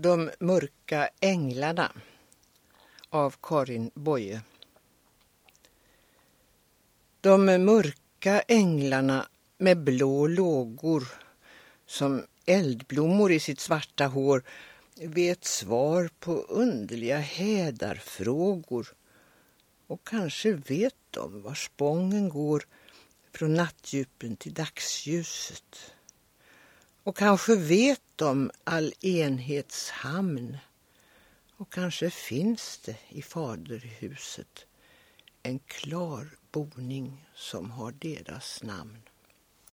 De mörka änglarna av Karin Boye. De mörka änglarna med blå lågor som eldblommor i sitt svarta hår vet svar på underliga hädarfrågor och kanske vet de var spången går från nattdjupen till dagsljuset. Och kanske vet om all enhets hamn. Och kanske finns det i faderhuset en klar boning som har deras namn.